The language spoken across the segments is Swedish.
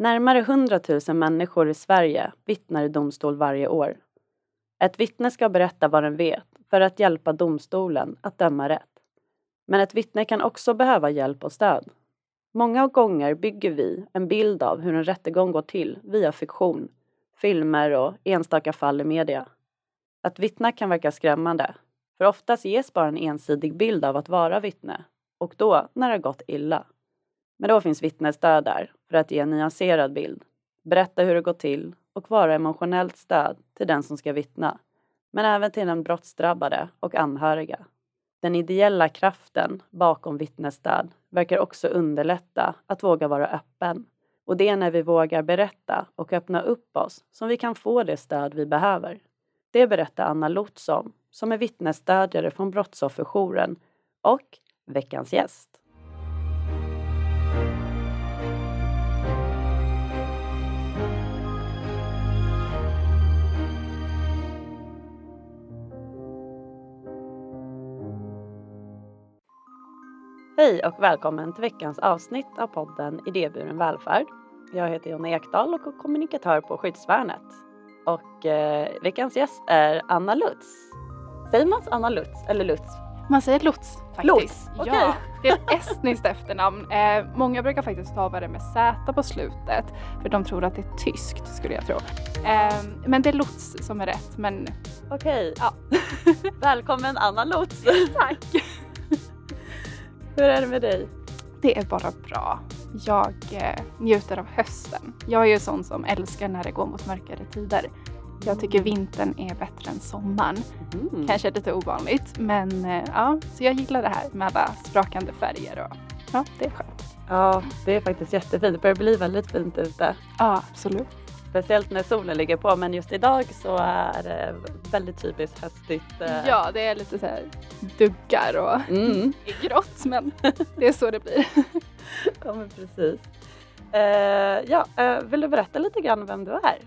Närmare 100 000 människor i Sverige vittnar i domstol varje år. Ett vittne ska berätta vad den vet för att hjälpa domstolen att döma rätt. Men ett vittne kan också behöva hjälp och stöd. Många gånger bygger vi en bild av hur en rättegång går till via fiktion, filmer och enstaka fall i media. Att vittna kan verka skrämmande, för oftast ges bara en ensidig bild av att vara vittne och då när det har gått illa. Men då finns vittnesstöd där för att ge en nyanserad bild, berätta hur det går till och vara emotionellt stöd till den som ska vittna, men även till den brottsdrabbade och anhöriga. Den ideella kraften bakom vittnesstöd verkar också underlätta att våga vara öppen. Och det är när vi vågar berätta och öppna upp oss som vi kan få det stöd vi behöver. Det berättar Anna Lotz om, som är vittnesstödjare från Brottsofferjouren och veckans gäst. Hej och välkommen till veckans avsnitt av podden Idéburen välfärd. Jag heter Jonna Ekdahl och är kommunikatör på Skyddsvärnet. Och eh, veckans gäst är Anna Lutz. Säger man Anna Lutz eller Lutz? Man säger Lutz faktiskt. Lutz, okay. Ja, det är ett estniskt efternamn. Eh, många brukar faktiskt stava det med Z på slutet för de tror att det är tyskt skulle jag tro. Eh, men det är Lutz som är rätt. Men... Okej. Okay. Ja. Välkommen Anna Lutz. Tack. Hur är det med dig? Det är bara bra. Jag eh, njuter av hösten. Jag är ju sån som älskar när det går mot mörkare tider. Jag tycker mm. vintern är bättre än sommaren. Mm. Kanske lite ovanligt men eh, ja, så jag gillar det här med alla sprakande färger och ja, det är skönt. Ja, det är faktiskt jättefint. Det börjar bli väldigt fint ute. Ja, absolut. Speciellt när solen ligger på men just idag så är det väldigt typiskt höstigt. Eh. Ja, det är lite så här duggar och mm. grått men det är så det blir. ja men precis. Uh, ja, uh, vill du berätta lite grann vem du är?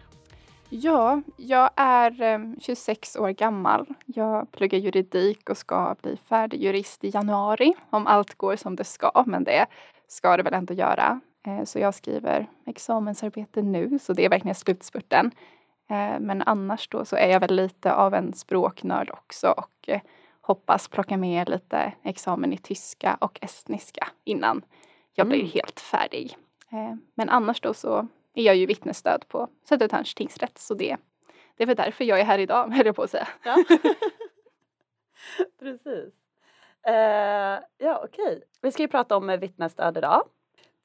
Ja, jag är 26 år gammal. Jag pluggar juridik och ska bli färdig jurist i januari om allt går som det ska, men det ska det väl ändå göra. Eh, så jag skriver examensarbete nu, så det är verkligen slutspurten. Eh, men annars då så är jag väl lite av en språknörd också och eh, hoppas plocka med lite examen i tyska och estniska innan jag blir mm. helt färdig. Men annars då så är jag ju vittnesstöd på Södertörns tingsrätt så det, det är väl därför jag är här idag, höll jag på att säga. Ja. Precis. Uh, ja, okej. Okay. Vi ska ju prata om vittnesstöd idag.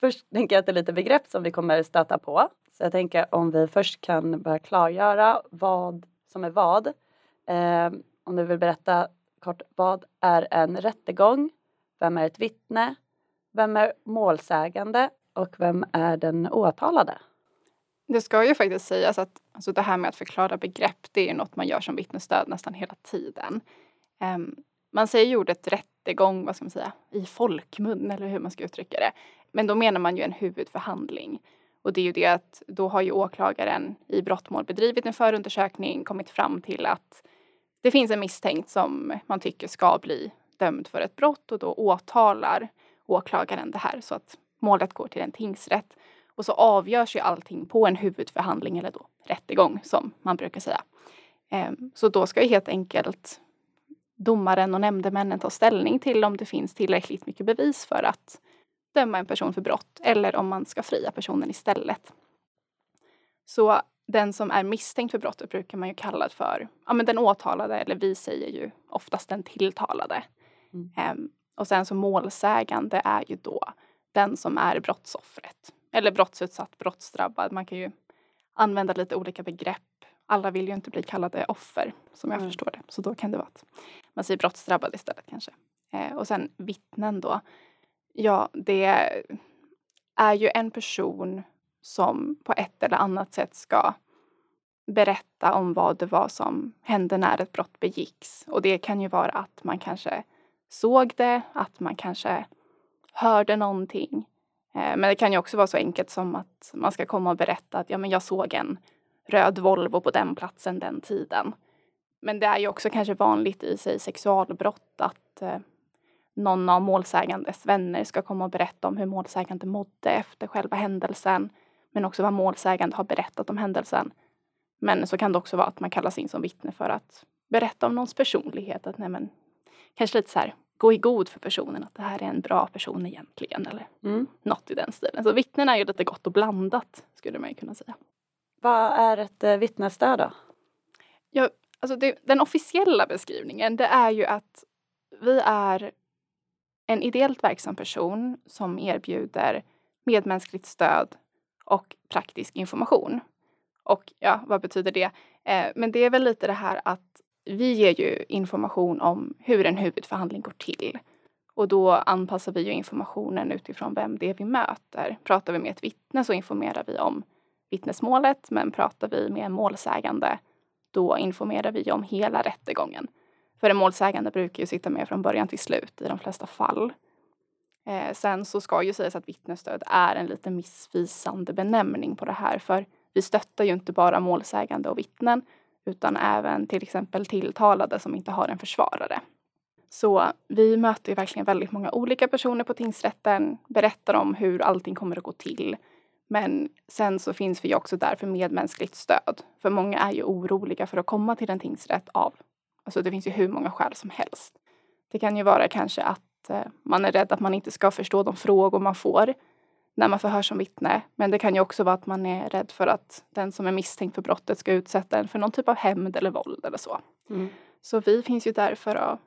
Först tänker jag att det är lite begrepp som vi kommer stöta på. Så jag tänker om vi först kan börja klargöra vad som är vad. Eh, om du vill berätta kort, vad är en rättegång? Vem är ett vittne? Vem är målsägande? Och vem är den åtalade? Det ska ju faktiskt sägas att alltså det här med att förklara begrepp det är något man gör som vittnesstöd nästan hela tiden. Um, man säger ju ordet rättegång, vad ska man säga, i folkmun eller hur man ska uttrycka det. Men då menar man ju en huvudförhandling. Och det är ju det att då har ju åklagaren i brottmål bedrivit en förundersökning, kommit fram till att det finns en misstänkt som man tycker ska bli dömd för ett brott och då åtalar åklagaren det här så att målet går till en tingsrätt. Och så avgörs ju allting på en huvudförhandling eller då rättegång som man brukar säga. Ehm, så då ska ju helt enkelt domaren och nämndemännen ta ställning till om det finns tillräckligt mycket bevis för att döma en person för brott eller om man ska fria personen istället. Så den som är misstänkt för brottet brukar man ju kalla för ja, men den åtalade eller vi säger ju oftast den tilltalade. Mm. Um, och sen så målsägande är ju då den som är brottsoffret eller brottsutsatt, brottsdrabbad. Man kan ju använda lite olika begrepp. Alla vill ju inte bli kallade offer som jag mm. förstår det. Så då kan det vara att man säger brottsdrabbad istället kanske. Eh, och sen vittnen då. Ja, det är ju en person som på ett eller annat sätt ska berätta om vad det var som hände när ett brott begicks. Och det kan ju vara att man kanske såg det, att man kanske hörde någonting. Eh, men det kan ju också vara så enkelt som att man ska komma och berätta att ja, men jag såg en röd Volvo på den platsen den tiden. Men det är ju också kanske vanligt i sig sexualbrott att eh, någon av målsägandes vänner ska komma och berätta om hur målsägande mådde efter själva händelsen. men också vad målsägande har berättat om händelsen. Men så kan det också vara att man kallas in som vittne för att berätta om någons personlighet. Att, nej, men, kanske lite så här, gå i god för personen, att det här är en bra person egentligen. Eller mm. något i den stilen. Så vittnen är ju lite gott och blandat skulle man ju kunna säga. Vad är ett eh, vittnesstöd då? Ja, alltså det, den officiella beskrivningen det är ju att vi är en ideellt verksam person som erbjuder medmänskligt stöd och praktisk information. Och ja, vad betyder det? Eh, men det är väl lite det här att vi ger ju information om hur en huvudförhandling går till. Och då anpassar vi ju informationen utifrån vem det är vi möter. Pratar vi med ett vittne så informerar vi om vittnesmålet, men pratar vi med en målsägande då informerar vi om hela rättegången. För en målsägande brukar ju sitta med från början till slut i de flesta fall. Eh, sen så ska ju sägas att vittnesstöd är en lite missvisande benämning på det här för vi stöttar ju inte bara målsägande och vittnen utan även till exempel tilltalade som inte har en försvarare. Så vi möter ju verkligen väldigt många olika personer på tingsrätten, berättar om hur allting kommer att gå till. Men sen så finns vi också där för medmänskligt stöd. För många är ju oroliga för att komma till en tingsrätt av, alltså det finns ju hur många skäl som helst. Det kan ju vara kanske att eh, man är rädd att man inte ska förstå de frågor man får när man förhörs som vittne. Men det kan ju också vara att man är rädd för att den som är misstänkt för brottet ska utsätta en för någon typ av hämnd eller våld eller så. Mm. Så vi finns ju där för att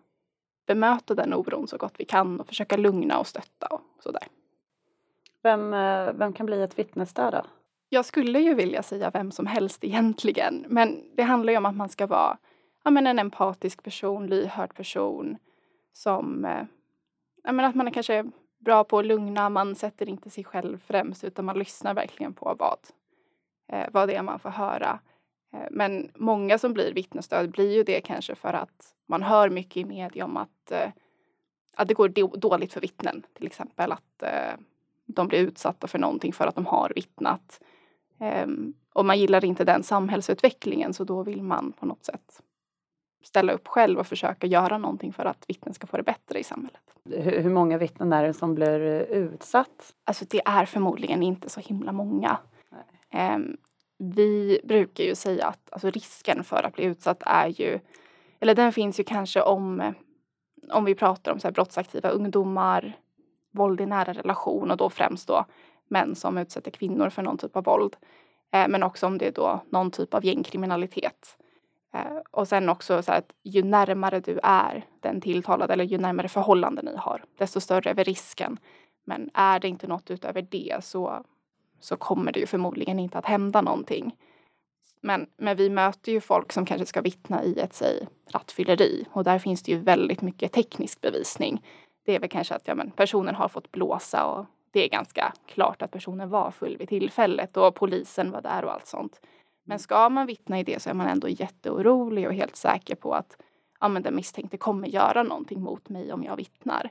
bemöta den oron så gott vi kan och försöka lugna och stötta och sådär. Vem, eh, vem kan bli ett vittnesstöd då? Jag skulle ju vilja säga vem som helst egentligen. Men det handlar ju om att man ska vara ja, men en empatisk person, lyhörd person som eh, ja, men att man är kanske bra på att lugna, man sätter inte sig själv främst utan man lyssnar verkligen på vad, eh, vad det är man får höra. Eh, men många som blir vittnesstöd blir ju det kanske för att man hör mycket i media om att, eh, att det går dåligt för vittnen. Till exempel att eh, de blir utsatta för någonting för att de har vittnat. Ehm, och man gillar inte den samhällsutvecklingen så då vill man på något sätt ställa upp själv och försöka göra någonting för att vittnen ska få det bättre i samhället. Hur många vittnen är det som blir utsatt? Alltså det är förmodligen inte så himla många. Um, vi brukar ju säga att alltså risken för att bli utsatt är ju, eller den finns ju kanske om, om vi pratar om så här brottsaktiva ungdomar, våld i nära relation och då främst då män som utsätter kvinnor för någon typ av våld. Eh, men också om det är då någon typ av gängkriminalitet. Eh, och sen också så att ju närmare du är den tilltalade eller ju närmare förhållande ni har, desto större är risken. Men är det inte något utöver det så, så kommer det ju förmodligen inte att hända någonting. Men, men vi möter ju folk som kanske ska vittna i ett säg, rattfylleri och där finns det ju väldigt mycket teknisk bevisning. Det är väl kanske att ja, men personen har fått blåsa och det är ganska klart att personen var full vid tillfället och polisen var där och allt sånt. Men ska man vittna i det så är man ändå jätteorolig och helt säker på att ja, men den misstänkte kommer göra någonting mot mig om jag vittnar.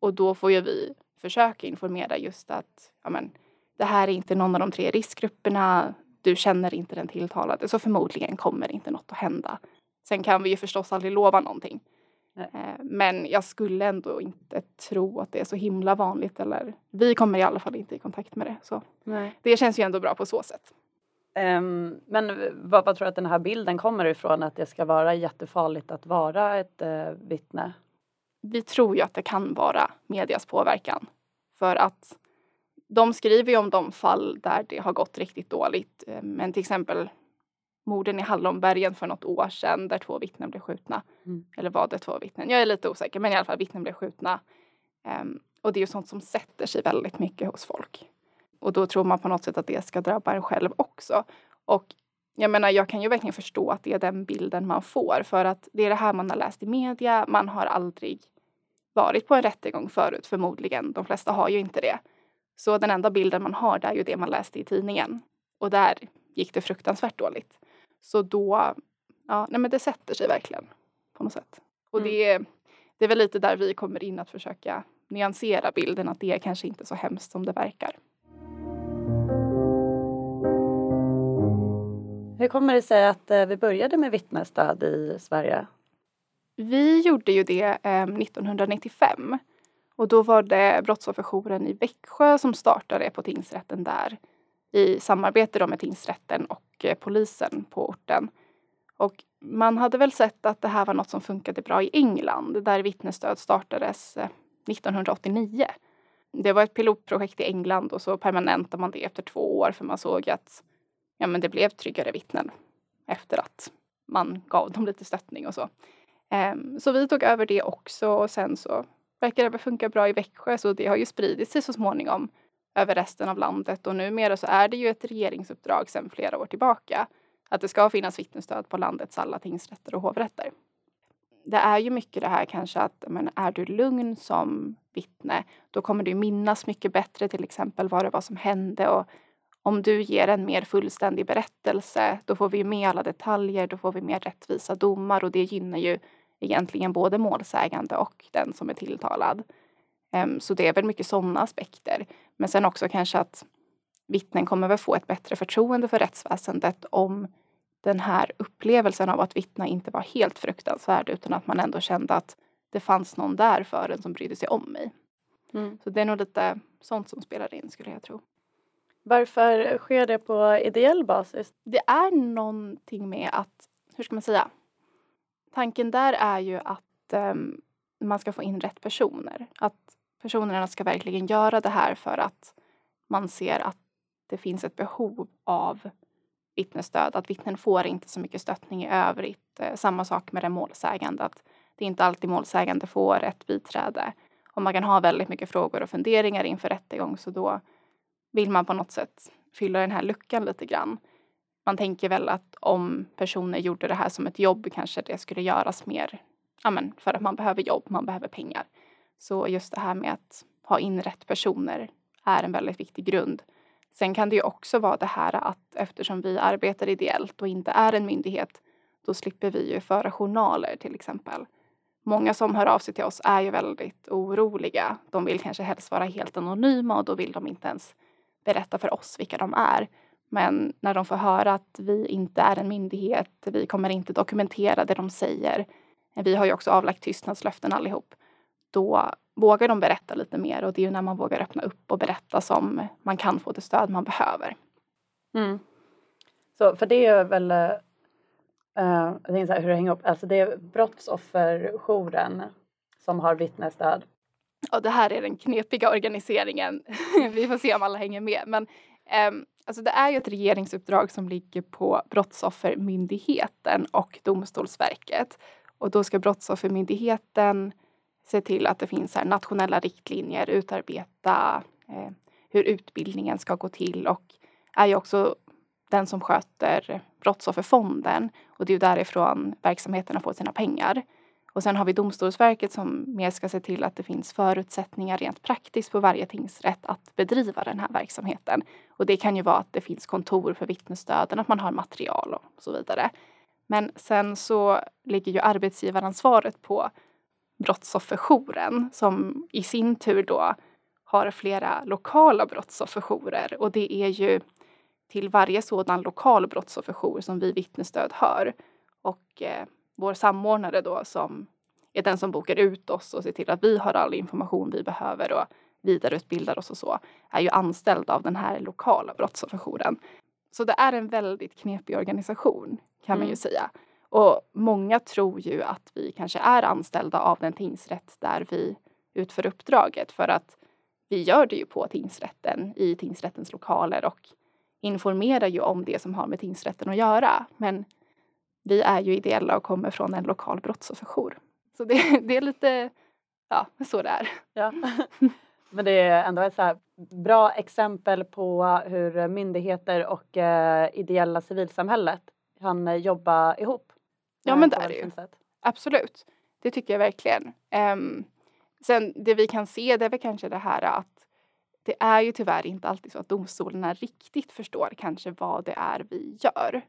Och då får ju vi försöka informera just att ja, men, det här är inte någon av de tre riskgrupperna. Du känner inte den tilltalade så förmodligen kommer inte något att hända. Sen kan vi ju förstås aldrig lova någonting. Nej. Eh, men jag skulle ändå inte tro att det är så himla vanligt eller vi kommer i alla fall inte i kontakt med det. Så Nej. det känns ju ändå bra på så sätt. Um, men vad, vad, tror du att den här bilden kommer ifrån? Att det ska vara jättefarligt att vara ett uh, vittne? Vi tror ju att det kan vara medias påverkan. För att de skriver ju om de fall där det har gått riktigt dåligt. Ehm, men till exempel morden i Hallonbergen för något år sedan där två vittnen blev skjutna. Mm. Eller var det två vittnen? Jag är lite osäker men i alla fall vittnen blev skjutna. Um, och det är ju sånt som sätter sig väldigt mycket hos folk. Och då tror man på något sätt att det ska drabba en själv också. Och jag menar, jag kan ju verkligen förstå att det är den bilden man får för att det är det här man har läst i media. Man har aldrig varit på en rättegång förut förmodligen. De flesta har ju inte det. Så den enda bilden man har det är ju det man läste i tidningen. Och där gick det fruktansvärt dåligt. Så då, ja, nej men det sätter sig verkligen på något sätt. Och mm. det, det är väl lite där vi kommer in att försöka nyansera bilden att det är kanske inte så hemskt som det verkar. Hur kommer det sig att eh, vi började med vittnesstöd i Sverige? Vi gjorde ju det eh, 1995 och då var det Brottsofferjouren i Växjö som startade på tingsrätten där. i samarbete med tingsrätten och eh, polisen på orten. Och man hade väl sett att det här var något som funkade bra i England där vittnesstöd startades 1989. Det var ett pilotprojekt i England och så permanentade man det efter två år för man såg att ja, men det blev tryggare vittnen efter att man gav dem lite stöttning och så. Um, så vi tog över det också och sen så verkar det funka bra i Växjö så det har ju spridit sig så småningom över resten av landet och numera så är det ju ett regeringsuppdrag sedan flera år tillbaka att det ska finnas vittnesstöd på landets alla tingsrätter och hovrätter. Det är ju mycket det här kanske att men är du lugn som vittne då kommer du minnas mycket bättre till exempel vad det var som hände och om du ger en mer fullständig berättelse då får vi med alla detaljer, då får vi mer rättvisa domar och det gynnar ju egentligen både målsägande och den som är tilltalad. Ehm, så det är väl mycket sådana aspekter. Men sen också kanske att vittnen kommer väl få ett bättre förtroende för rättsväsendet om den här upplevelsen av att vittna inte var helt fruktansvärd utan att man ändå kände att det fanns någon där för en som brydde sig om mig. Mm. Så det är nog lite sånt som spelar in skulle jag tro. Varför sker det på ideell basis? Det är någonting med att, hur ska man säga? Tanken där är ju att um, man ska få in rätt personer. Att personerna ska verkligen göra det här för att man ser att det finns ett behov av vittnesstöd. Att vittnen får inte så mycket stöttning i övrigt. Eh, samma sak med den målsägande. Att det är inte alltid målsägande får ett biträde. Och man kan ha väldigt mycket frågor och funderingar inför rättegång så då vill man på något sätt fylla den här luckan lite grann. Man tänker väl att om personer gjorde det här som ett jobb kanske det skulle göras mer amen, för att man behöver jobb, man behöver pengar. Så just det här med att ha in rätt personer är en väldigt viktig grund. Sen kan det ju också vara det här att eftersom vi arbetar ideellt och inte är en myndighet då slipper vi ju föra journaler till exempel. Många som hör av sig till oss är ju väldigt oroliga. De vill kanske helst vara helt anonyma och då vill de inte ens berätta för oss vilka de är. Men när de får höra att vi inte är en myndighet, vi kommer inte dokumentera det de säger. Vi har ju också avlagt tystnadslöften allihop. Då vågar de berätta lite mer och det är ju när man vågar öppna upp och berätta som man kan få det stöd man behöver. Mm. Så för det är väl, uh, jag tänkte så här, hur det hänger ihop, alltså det är brottsofferjouren som har vittnesstöd och det här är den knepiga organiseringen. Vi får se om alla hänger med. Men um, alltså det är ju ett regeringsuppdrag som ligger på Brottsoffermyndigheten och Domstolsverket. Och då ska Brottsoffermyndigheten se till att det finns här nationella riktlinjer, utarbeta eh, hur utbildningen ska gå till och är ju också den som sköter Brottsofferfonden och det är ju därifrån verksamheterna får sina pengar. Och sen har vi Domstolsverket som mer ska se till att det finns förutsättningar rent praktiskt på varje tingsrätt att bedriva den här verksamheten. Och det kan ju vara att det finns kontor för vittnesstöden, att man har material och så vidare. Men sen så ligger ju arbetsgivaransvaret på Brottsofferjouren som i sin tur då har flera lokala brottsofferjourer och det är ju till varje sådan lokal brottsofferjour som vi vittnesstöd hör. Och eh, vår samordnare då som är den som bokar ut oss och ser till att vi har all information vi behöver och vidareutbildar oss och så, är ju anställd av den här lokala brottsofferjouren. Så det är en väldigt knepig organisation kan mm. man ju mm. säga. Och många tror ju att vi kanske är anställda av den tingsrätt där vi utför uppdraget för att vi gör det ju på tingsrätten i tingsrättens lokaler och informerar ju om det som har med tingsrätten att göra. Men vi är ju ideella och kommer från en lokal brottsofferjour. Så det, det är lite, ja, så det är. Ja. Men det är ändå ett så bra exempel på hur myndigheter och eh, ideella civilsamhället kan eh, jobba ihop. Ja men det är det ju. Absolut. Det tycker jag verkligen. Um, sen det vi kan se det är väl kanske det här att det är ju tyvärr inte alltid så att domstolarna riktigt förstår kanske vad det är vi gör.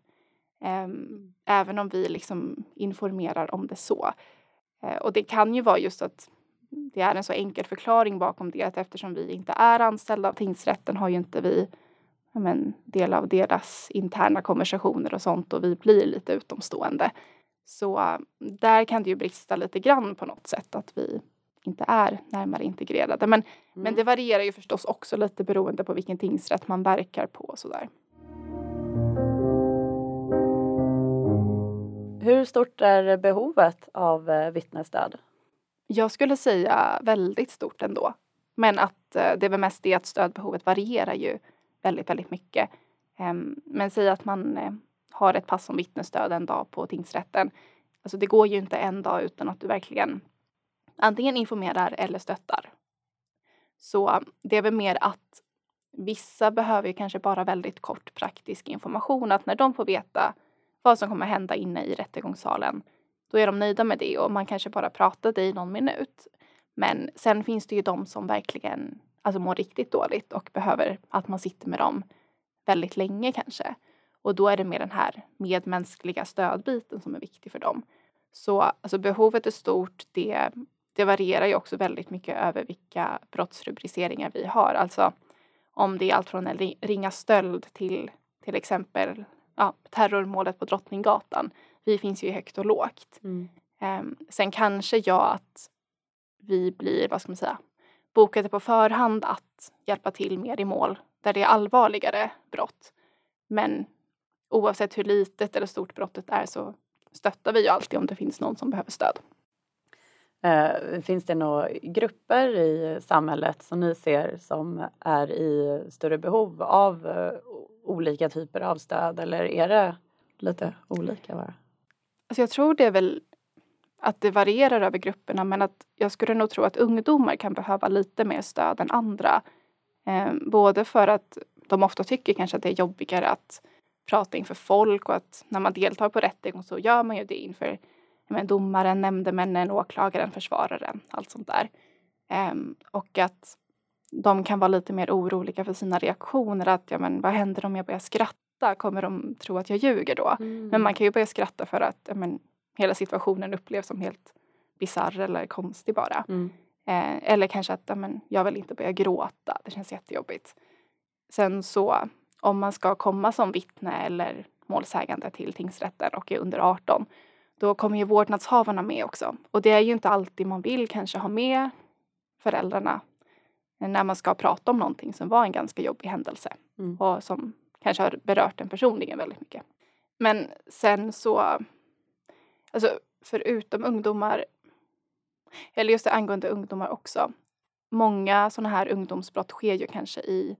Um, även om vi liksom informerar om det så. Uh, och det kan ju vara just att det är en så enkel förklaring bakom det att eftersom vi inte är anställda av tingsrätten har ju inte vi men, del av deras interna konversationer och sånt och vi blir lite utomstående. Så uh, där kan det ju brista lite grann på något sätt att vi inte är närmare integrerade. Men, mm. men det varierar ju förstås också lite beroende på vilken tingsrätt man verkar på och sådär. Hur stort är behovet av eh, vittnesstöd? Jag skulle säga väldigt stort ändå. Men att eh, det är väl mest det att stödbehovet varierar ju väldigt, väldigt mycket. Ehm, men säg att man eh, har ett pass som vittnesstöd en dag på tingsrätten. Alltså det går ju inte en dag utan att du verkligen antingen informerar eller stöttar. Så det är väl mer att vissa behöver ju kanske bara väldigt kort praktisk information. Att när de får veta vad som kommer hända inne i rättegångssalen, då är de nöjda med det och man kanske bara pratade i någon minut. Men sen finns det ju de som verkligen alltså mår riktigt dåligt och behöver att man sitter med dem väldigt länge kanske. Och då är det mer den här medmänskliga stödbiten som är viktig för dem. Så alltså behovet är stort. Det, det varierar ju också väldigt mycket över vilka brottsrubriceringar vi har. Alltså om det är allt från en ringa stöld till till exempel ja, terrormålet på Drottninggatan. Vi finns ju högt och lågt. Mm. Um, sen kanske jag att vi blir, vad ska man säga, bokade på förhand att hjälpa till mer i mål där det är allvarligare brott. Men oavsett hur litet eller stort brottet är så stöttar vi ju alltid om det finns någon som behöver stöd. Eh, finns det några grupper i samhället som ni ser som är i större behov av eh, olika typer av stöd eller är det lite olika bara? Alltså jag tror det är väl att det varierar över grupperna men att jag skulle nog tro att ungdomar kan behöva lite mer stöd än andra. Eh, både för att de ofta tycker kanske att det är jobbigare att prata inför folk och att när man deltar på rättegång så gör man ju det inför men, domaren, nämndemännen, åklagaren, försvararen, allt sånt där. Eh, och att de kan vara lite mer oroliga för sina reaktioner. Att ja, men, vad händer om jag börjar skratta? Kommer de tro att jag ljuger då? Mm. Men man kan ju börja skratta för att ja, men, hela situationen upplevs som helt bisarr eller konstig bara. Mm. Eh, eller kanske att ja, men, jag vill inte börja gråta, det känns jättejobbigt. Sen så om man ska komma som vittne eller målsägande till tingsrätten och är under 18 då kommer ju vårdnadshavarna med också. Och det är ju inte alltid man vill kanske ha med föräldrarna när man ska prata om någonting som var en ganska jobbig händelse mm. och som kanske har berört en personligen väldigt mycket. Men sen så Alltså förutom ungdomar, eller just det angående ungdomar också. Många sådana här ungdomsbrott sker ju kanske i,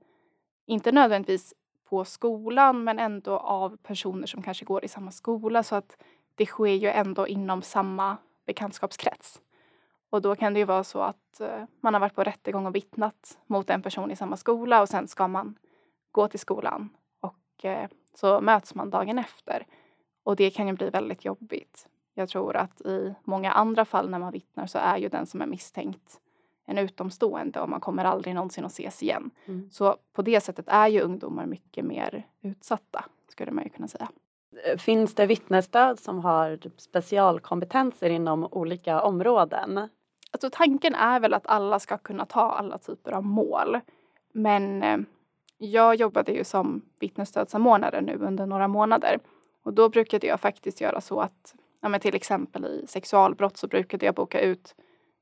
inte nödvändigtvis på skolan, men ändå av personer som kanske går i samma skola så att det sker ju ändå inom samma bekantskapskrets. Och då kan det ju vara så att uh, man har varit på rättegång och vittnat mot en person i samma skola och sen ska man gå till skolan och uh, så möts man dagen efter. Och det kan ju bli väldigt jobbigt. Jag tror att i många andra fall när man vittnar så är ju den som är misstänkt en utomstående och man kommer aldrig någonsin att ses igen. Mm. Så på det sättet är ju ungdomar mycket mer utsatta, skulle man ju kunna säga. Finns det vittnesstöd som har specialkompetenser inom olika områden? Alltså tanken är väl att alla ska kunna ta alla typer av mål. Men eh, jag jobbade ju som vittnesstödssamordnare nu under några månader och då brukade jag faktiskt göra så att ja, men till exempel i sexualbrott så brukade jag boka ut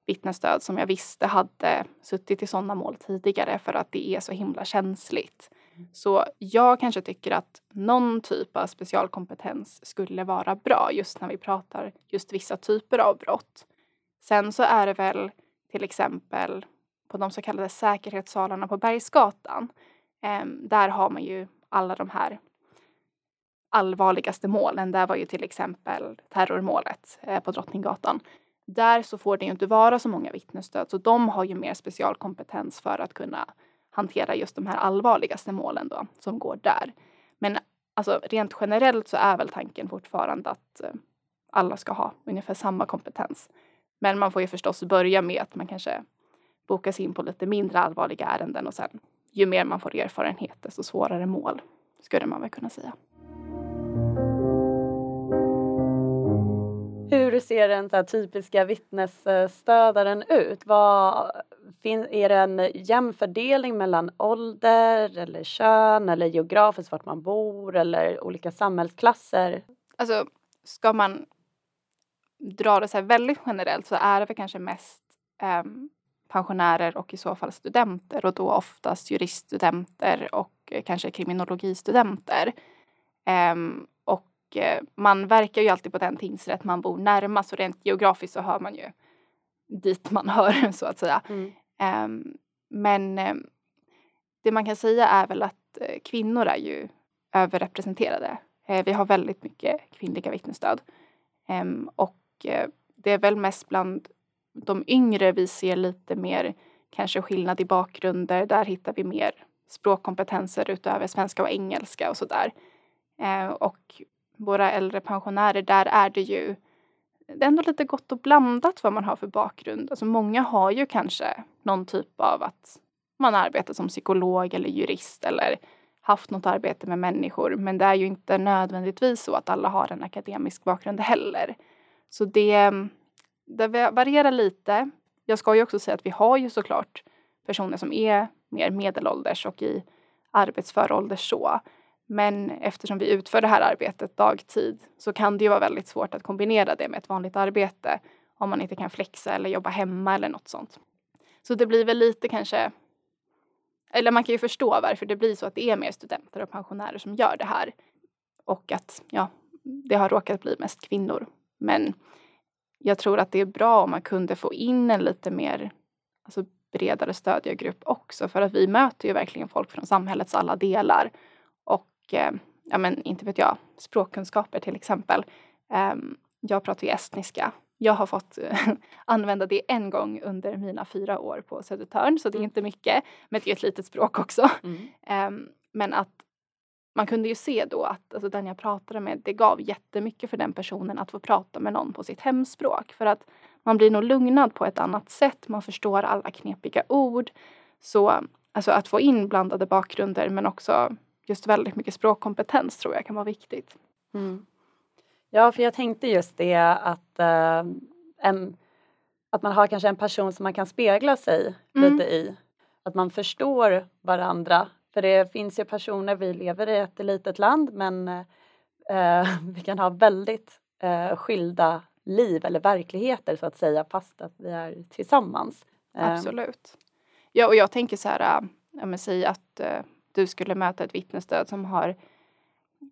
vittnesstöd som jag visste hade suttit i sådana mål tidigare för att det är så himla känsligt. Så jag kanske tycker att någon typ av specialkompetens skulle vara bra just när vi pratar just vissa typer av brott. Sen så är det väl till exempel på de så kallade säkerhetssalarna på Bergsgatan. Eh, där har man ju alla de här allvarligaste målen, där var ju till exempel terrormålet eh, på Drottninggatan. Där så får det ju inte vara så många vittnesstöd, så de har ju mer specialkompetens för att kunna hantera just de här allvarligaste målen då, som går där. Men alltså rent generellt så är väl tanken fortfarande att eh, alla ska ha ungefär samma kompetens. Men man får ju förstås börja med att man kanske bokas in på lite mindre allvarliga ärenden och sen ju mer man får erfarenhet desto svårare mål skulle man väl kunna säga. Hur ser den så typiska vittnesstödaren ut? Vad, är det en jämn fördelning mellan ålder eller kön eller geografiskt vart man bor eller olika samhällsklasser? Alltså, ska man dra det så väldigt generellt så är det väl kanske mest eh, pensionärer och i så fall studenter och då oftast juriststudenter och eh, kanske kriminologistudenter. Um, och uh, man verkar ju alltid på den tingsrätt man bor närmast och rent geografiskt så hör man ju dit man hör så att säga. Mm. Um, men um, det man kan säga är väl att uh, kvinnor är ju överrepresenterade. Uh, vi har väldigt mycket kvinnliga vittnesstöd. och Eh, det är väl mest bland de yngre vi ser lite mer kanske skillnad i bakgrunder. Där hittar vi mer språkkompetenser utöver svenska och engelska och sådär. där. och våra äldre pensionärer, där är det ju det är ändå lite gott och blandat vad man har för bakgrund. Alltså många har ju kanske någon typ av att man arbetar som psykolog eller jurist eller haft något arbete med människor. Men det är ju inte nödvändigtvis så att alla har en akademisk bakgrund heller. Så det, mm, det varierar lite. Jag ska ju också säga att vi har ju såklart personer som är mer medelålders och i arbetsför ålder så. Men eftersom vi utför det här arbetet dagtid så kan det ju vara väldigt svårt att kombinera det med ett vanligt arbete om man inte kan flexa eller jobba hemma eller något sånt. Så det blir väl lite kanske eller man kan ju förstå varför det blir så att det är mer studenter och pensionärer som gör det här. Och att ja, det har råkat bli mest kvinnor. Men jag tror att det är bra om man kunde få in en lite mer alltså bredare stödjargrupp också för att vi möter ju verkligen folk från samhällets alla delar. Och eh, ja men inte vet jag, språkkunskaper till exempel. Eh, jag pratar ju estniska. Jag har fått använda det en gång under mina fyra år på Södertörn så det är mm. inte mycket. Men det är ett litet språk också. Mm. Eh, men att man kunde ju se då att alltså, den jag pratade med, det gav jättemycket för den personen att få prata med någon på sitt hemspråk. För att man blir nog lugnad på ett annat sätt. Man förstår alla knepiga ord. Så alltså, att få in blandade bakgrunder men också just väldigt mycket språkkompetens tror jag kan vara viktigt. Mm. Ja, för jag tänkte just det att, äh, en, att man har kanske en person som man kan spegla sig mm. lite i. Att man förstår varandra för det finns ju personer, vi lever i ett litet land men eh, eh vi kan ha väldigt eh, skilda liv eller verkligheter så att säga fast att vi är tillsammans. Ehm. Absolut. Ja och jag tänker så här, eh, ja, men säg att eh, du skulle möta ett vittnesstöd som har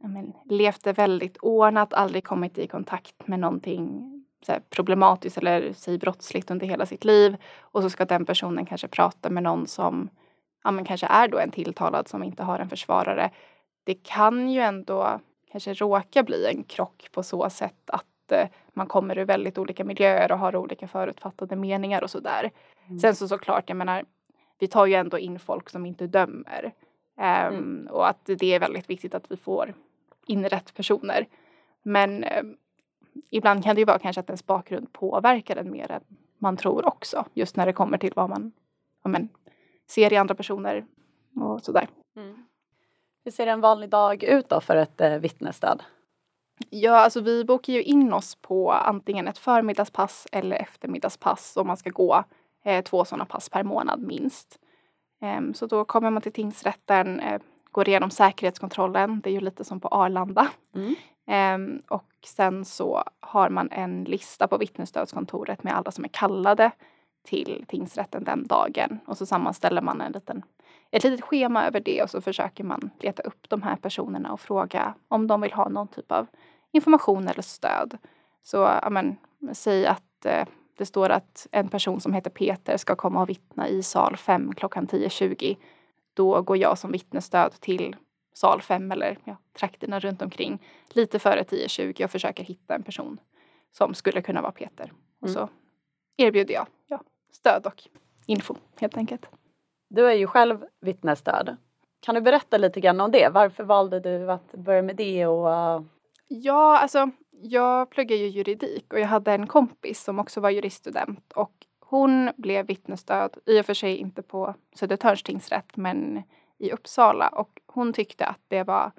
ja, men, levt det väldigt ordnat, aldrig kommit i kontakt med någonting här, problematiskt eller säg brottsligt under hela sitt liv och så ska den personen kanske prata med någon som ja, men kanske är då en tilltalad som inte har en försvarare. Det kan ju ändå kanske råka bli en krock på så sätt att eh, man kommer ur väldigt olika miljöer och har olika förutfattade meningar och sådär. Mm. Sen så såklart, jag menar, vi tar ju ändå in folk som inte dömer. Um, mm. Och att det är väldigt viktigt att vi får in rätt personer. Men eh, ibland kan det ju vara kanske att ens bakgrund påverkar en mer än man tror också. Just när det kommer till vad man ja, men, ser i andra personer och sådär. Mm. Hur ser en vanlig dag ut då för ett eh, vittnesstöd? Ja, alltså vi bokar ju in oss på antingen ett förmiddagspass eller eftermiddagspass och man ska gå eh, två sådana pass per månad minst. Um, så då kommer man till tingsrätten, eh, går igenom säkerhetskontrollen, det är ju lite som på Arlanda. Mm. Um, och sen så har man en lista på vittnesstödskontoret med alla som är kallade till tingsrätten den dagen och så sammanställer man en liten, ett litet schema över det och så försöker man leta upp de här personerna och fråga om de vill ha någon typ av information eller stöd. Så men, säg att eh, det står att en person som heter Peter ska komma och vittna i sal 5 klockan 10.20. Då går jag som vittnesstöd till sal 5 eller ja, trakterna runt omkring lite före 10.20 och försöker hitta en person som skulle kunna vara Peter. Och mm. så erbjuder jag ja, stöd och info helt enkelt. Du är ju själv vittnesstöd. Kan du berätta lite grann om det? Varför valde du att börja med det? Och, uh... Ja, alltså jag pluggar ju juridik och jag hade en kompis som också var juriststudent och hon blev vittnesstöd, i och för sig inte på Södertörns tingsrätt men i Uppsala och hon tyckte att det var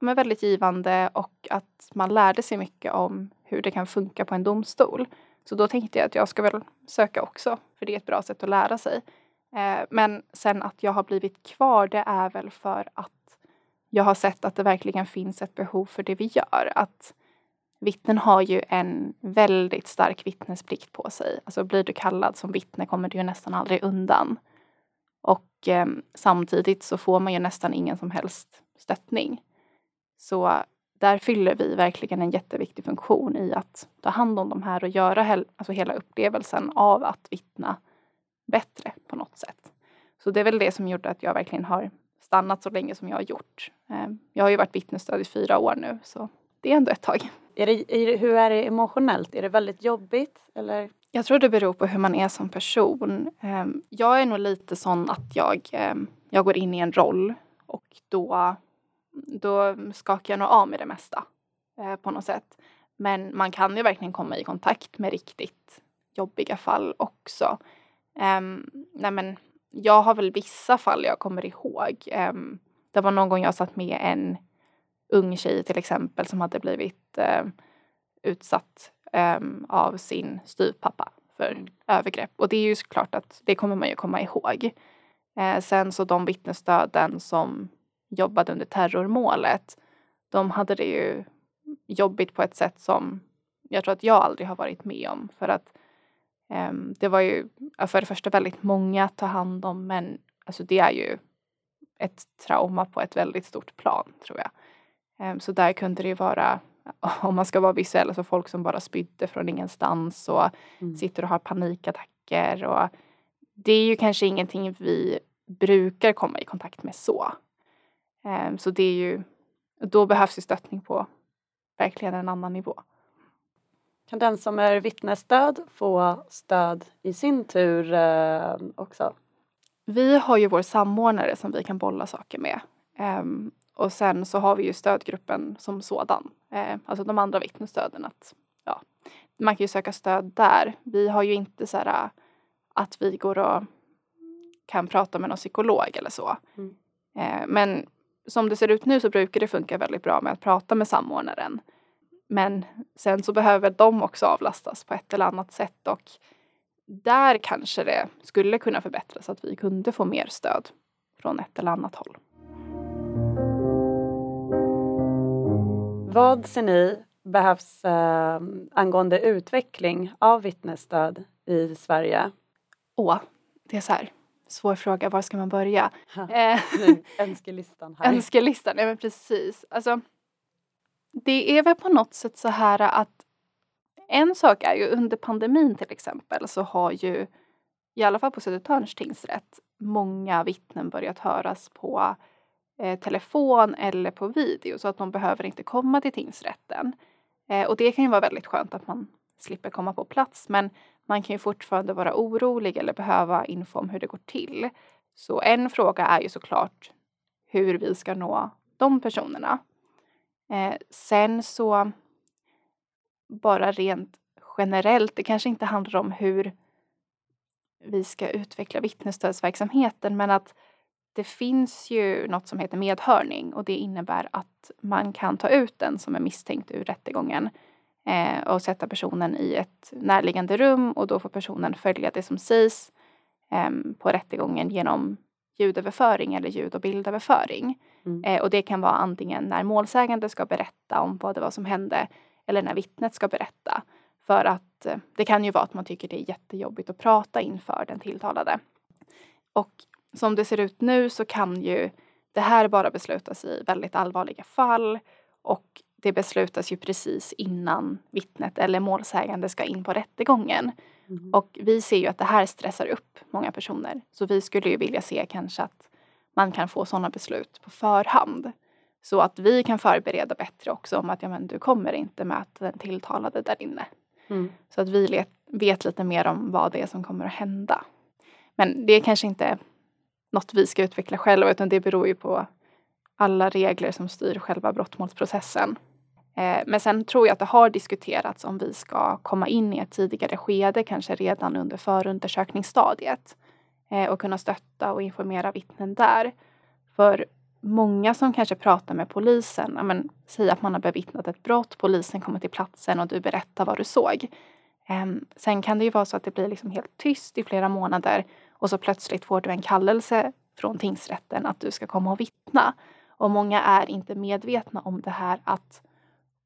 men väldigt givande och att man lärde sig mycket om hur det kan funka på en domstol. Så då tänkte jag att jag ska väl söka också, för det är ett bra sätt att lära sig. Eh, men sen att jag har blivit kvar, det är väl för att jag har sett att det verkligen finns ett behov för det vi gör. Att vittnen har ju en väldigt stark vittnesplikt på sig. Alltså blir du kallad som vittne kommer du ju nästan aldrig undan. Och eh, samtidigt så får man ju nästan ingen som helst stöttning. Så där fyller vi verkligen en jätteviktig funktion i att ta hand om de här och göra he alltså hela upplevelsen av att vittna bättre på något sätt. Så det är väl det som gjorde att jag verkligen har stannat så länge som jag har gjort. Ehm, jag har ju varit vittnesstöd i fyra år nu så det är ändå ett tag. Är det, är, hur är det emotionellt? Är det väldigt jobbigt? Eller? Jag tror det beror på hur man är som person. Ehm, jag är nog lite sån att jag, ehm, jag går in i en roll och då, då skakar jag nog av med det mesta eh, på något sätt. Men man kan ju verkligen komma i kontakt med riktigt jobbiga fall också. Um, nej men, jag har väl vissa fall jag kommer ihåg. Um, det var någon gång jag satt med en ung tjej till exempel som hade blivit uh, utsatt um, av sin styvpappa för mm. övergrepp. Och det är ju såklart att det kommer man ju komma ihåg. Uh, sen så de vittnesstöden som jobbade under terrormålet, de hade det ju jobbigt på ett sätt som jag tror att jag aldrig har varit med om. För att um, det var ju för det första väldigt många att ta hand om men alltså det är ju ett trauma på ett väldigt stort plan tror jag. Um, så där kunde det ju vara, om man ska vara visuell, alltså folk som bara spydde från ingenstans och mm. sitter och har panikattacker. Och det är ju kanske ingenting vi brukar komma i kontakt med så. Um, så det är ju, då behövs ju stöttning på verkligen en annan nivå. Kan den som är vittnesstöd få stöd i sin tur eh, också? Vi har ju vår samordnare som vi kan bolla saker med. Um, och sen så har vi ju stödgruppen som sådan, uh, alltså de andra vittnesstöden. Att, ja, man kan ju söka stöd där. Vi har ju inte så här att vi går och kan prata med någon psykolog eller så. Mm. Men som det ser ut nu så brukar det funka väldigt bra med att prata med samordnaren. Men sen så behöver de också avlastas på ett eller annat sätt och där kanske det skulle kunna förbättras att vi kunde få mer stöd från ett eller annat håll. Vad ser ni behövs eh, angående utveckling av vittnesstöd i Sverige? Åh, det är så här, svår fråga, var ska man börja? Eh, nu, önskelistan här. Önskelistan, ja men precis. Alltså, det är väl på något sätt så här att en sak är ju under pandemin till exempel så har ju i alla fall på Södertörns tingsrätt många vittnen börjat höras på eh, telefon eller på video så att de behöver inte komma till tingsrätten. Eh, och det kan ju vara väldigt skönt att man slipper komma på plats men man kan ju fortfarande vara orolig eller behöva info om hur det går till. Så en fråga är ju såklart hur vi ska nå de personerna. Eh, sen så bara rent generellt, det kanske inte handlar om hur vi ska utveckla vittnesstödsverksamheten men att det finns ju något som heter medhörning och det innebär att man kan ta ut den som är misstänkt ur rättegången eh, och sätta personen i ett närliggande rum och då får personen följa det som sägs eh, på rättegången genom ljudöverföring eller ljud och bildöverföring. Mm. Eh, och det kan vara antingen när målsägande ska berätta om vad det var som hände eller när vittnet ska berätta. För att eh, det kan ju vara att man tycker det är jättejobbigt att prata inför den tilltalade. Och som det ser ut nu så kan ju det här bara beslutas i väldigt allvarliga fall och det beslutas ju precis innan vittnet eller målsägande ska in på rättegången. Mm. Och vi ser ju att det här stressar upp många personer. Så vi skulle ju vilja se kanske att man kan få sådana beslut på förhand. Så att vi kan förbereda bättre också om att ja, men du kommer inte möta den tilltalade där inne. Mm. Så att vi let, vet lite mer om vad det är som kommer att hända. Men det är kanske inte något vi ska utveckla själva utan det beror ju på alla regler som styr själva brottmålsprocessen. Eh, men sen tror jag att det har diskuterats om vi ska komma in i ett tidigare skede, kanske redan under förundersökningsstadiet eh, och kunna stötta och informera vittnen där. För många som kanske pratar med polisen, men, säg att man har bevittnat ett brott, polisen kommer till platsen och du berättar vad du såg. Ehm, sen kan det ju vara så att det blir liksom helt tyst i flera månader och så plötsligt får du en kallelse från tingsrätten att du ska komma och vittna. Och många är inte medvetna om det här att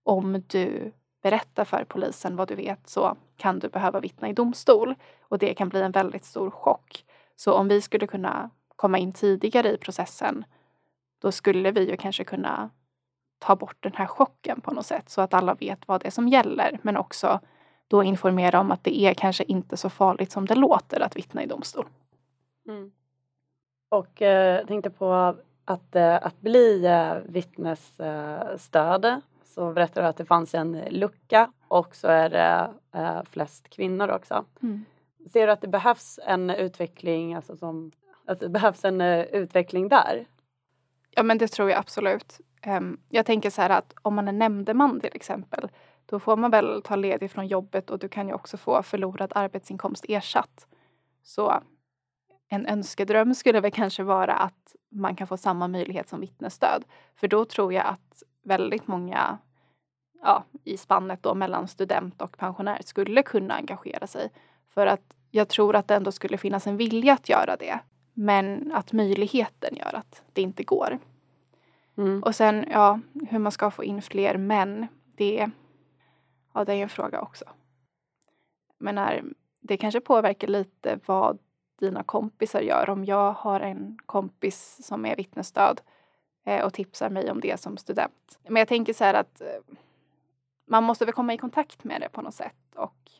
om du berättar för polisen vad du vet så kan du behöva vittna i domstol. Och det kan bli en väldigt stor chock. Så om vi skulle kunna komma in tidigare i processen då skulle vi ju kanske kunna ta bort den här chocken på något sätt så att alla vet vad det är som gäller. Men också då informera om att det är kanske inte så farligt som det låter att vittna i domstol. Mm. Och eh, tänkte på att, eh, att bli eh, vittnesstöd så berättade du att det fanns en lucka och så är det flest kvinnor också. Mm. Ser du att det behövs en utveckling, alltså som, att det behövs en utveckling där? Ja men det tror jag absolut. Ehm, jag tänker så här att om man är nämndeman till exempel då får man väl ta ledigt från jobbet och du kan ju också få förlorad arbetsinkomst ersatt. Så en önskedröm skulle väl kanske vara att man kan få samma möjlighet som vittnesstöd. För då tror jag att väldigt många ja, i spannet då mellan student och pensionär skulle kunna engagera sig. För att jag tror att det ändå skulle finnas en vilja att göra det. Men att möjligheten gör att det inte går. Mm. Och sen, ja, hur man ska få in fler män. Det, ja, det är en fråga också. Men när, det kanske påverkar lite vad dina kompisar gör. Om jag har en kompis som är vittnesstöd och tipsar mig om det som student. Men jag tänker så här att eh, man måste väl komma i kontakt med det på något sätt. Och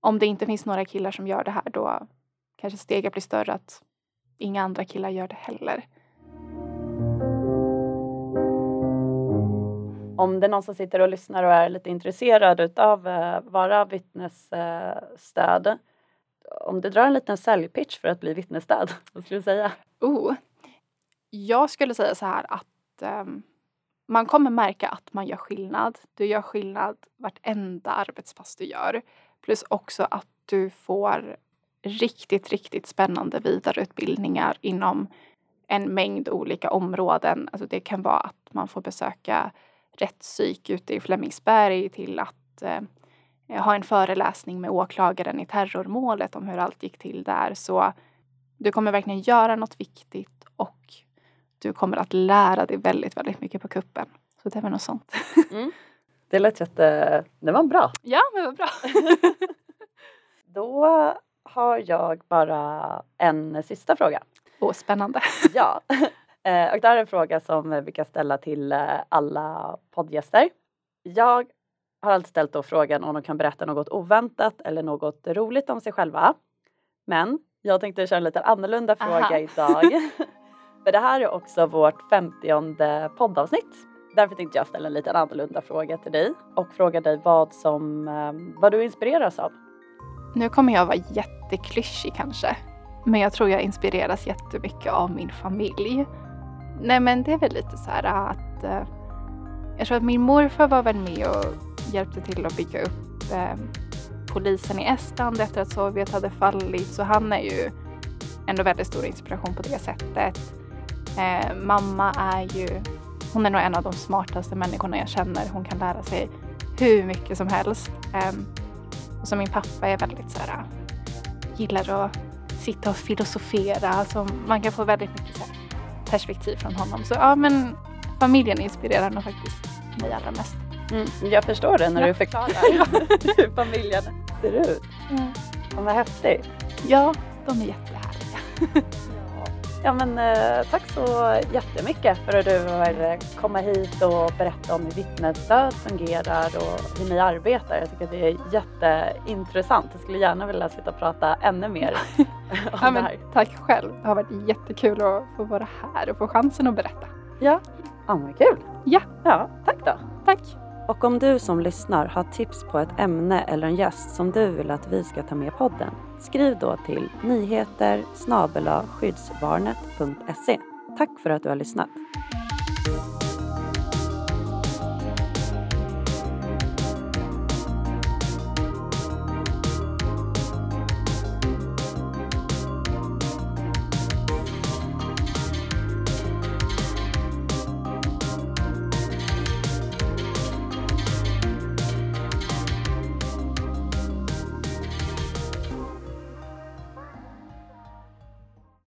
om det inte finns några killar som gör det här då kanske steget blir större att inga andra killar gör det heller. Om det är någon som sitter och lyssnar och är lite intresserad utav att eh, vara vittnesstöd om du drar en liten säljpitch för att bli vittnesstöd, vad skulle du säga? Oh, jag skulle säga så här att um, man kommer märka att man gör skillnad. Du gör skillnad vartenda arbetspass du gör. Plus också att du får riktigt, riktigt spännande vidareutbildningar inom en mängd olika områden. Alltså det kan vara att man får besöka rättspsyk ute i Flemingsberg till att eh, ha en föreläsning med åklagaren i terrormålet om hur allt gick till där. Så du kommer verkligen göra något viktigt och du kommer att lära dig väldigt, väldigt mycket på kuppen. Så det var något sånt. Mm. Det lät jätte... Det var bra. Ja, det var bra. Då har jag bara en sista fråga. Åh, spännande. ja. Eh, och det här är en fråga som vi brukar ställa till eh, alla poddgäster. Jag har alltid ställt då frågan om de kan berätta något oväntat eller något roligt om sig själva. Men jag tänkte köra en lite annorlunda fråga Aha. idag. För det här är också vårt femtionde poddavsnitt. Därför tänkte jag ställa en lite annorlunda fråga till dig och fråga dig vad som, eh, vad du inspireras av. Nu kommer jag vara jätteklyschig kanske. Men jag tror jag inspireras jättemycket av min familj. Nej men det är väl lite så här att eh, jag tror att min morfar var väl med och hjälpte till att bygga upp eh, polisen i Estland efter att Sovjet hade fallit. Så han är ju ändå väldigt stor inspiration på det sättet. Eh, mamma är ju, hon är nog en av de smartaste människorna jag känner. Hon kan lära sig hur mycket som helst. Eh, och så min pappa är väldigt så här, gillar att sitta och filosofera. Alltså man kan få väldigt mycket så här, perspektiv från honom. Så ja, men familjen inspirerar nog faktiskt mig allra mest. Mm, jag förstår det när ja. du förklarar hur familjen ser ut. Mm. vad häftigt. Ja, de är jättehärliga. ja, men eh, tack så jättemycket för att du vill komma hit och berätta om hur vittnesstöd fungerar och hur ni arbetar. Jag tycker att det är jätteintressant. Jag skulle gärna vilja sitta och prata ännu mer om ja, det här. Tack själv. Det har varit jättekul att få vara här och få chansen att berätta. Ja, ja men kul. Ja. ja, tack då. Tack. Och om du som lyssnar har tips på ett ämne eller en gäst som du vill att vi ska ta med i podden, skriv då till nyheter skyddsvarnet.se. Tack för att du har lyssnat.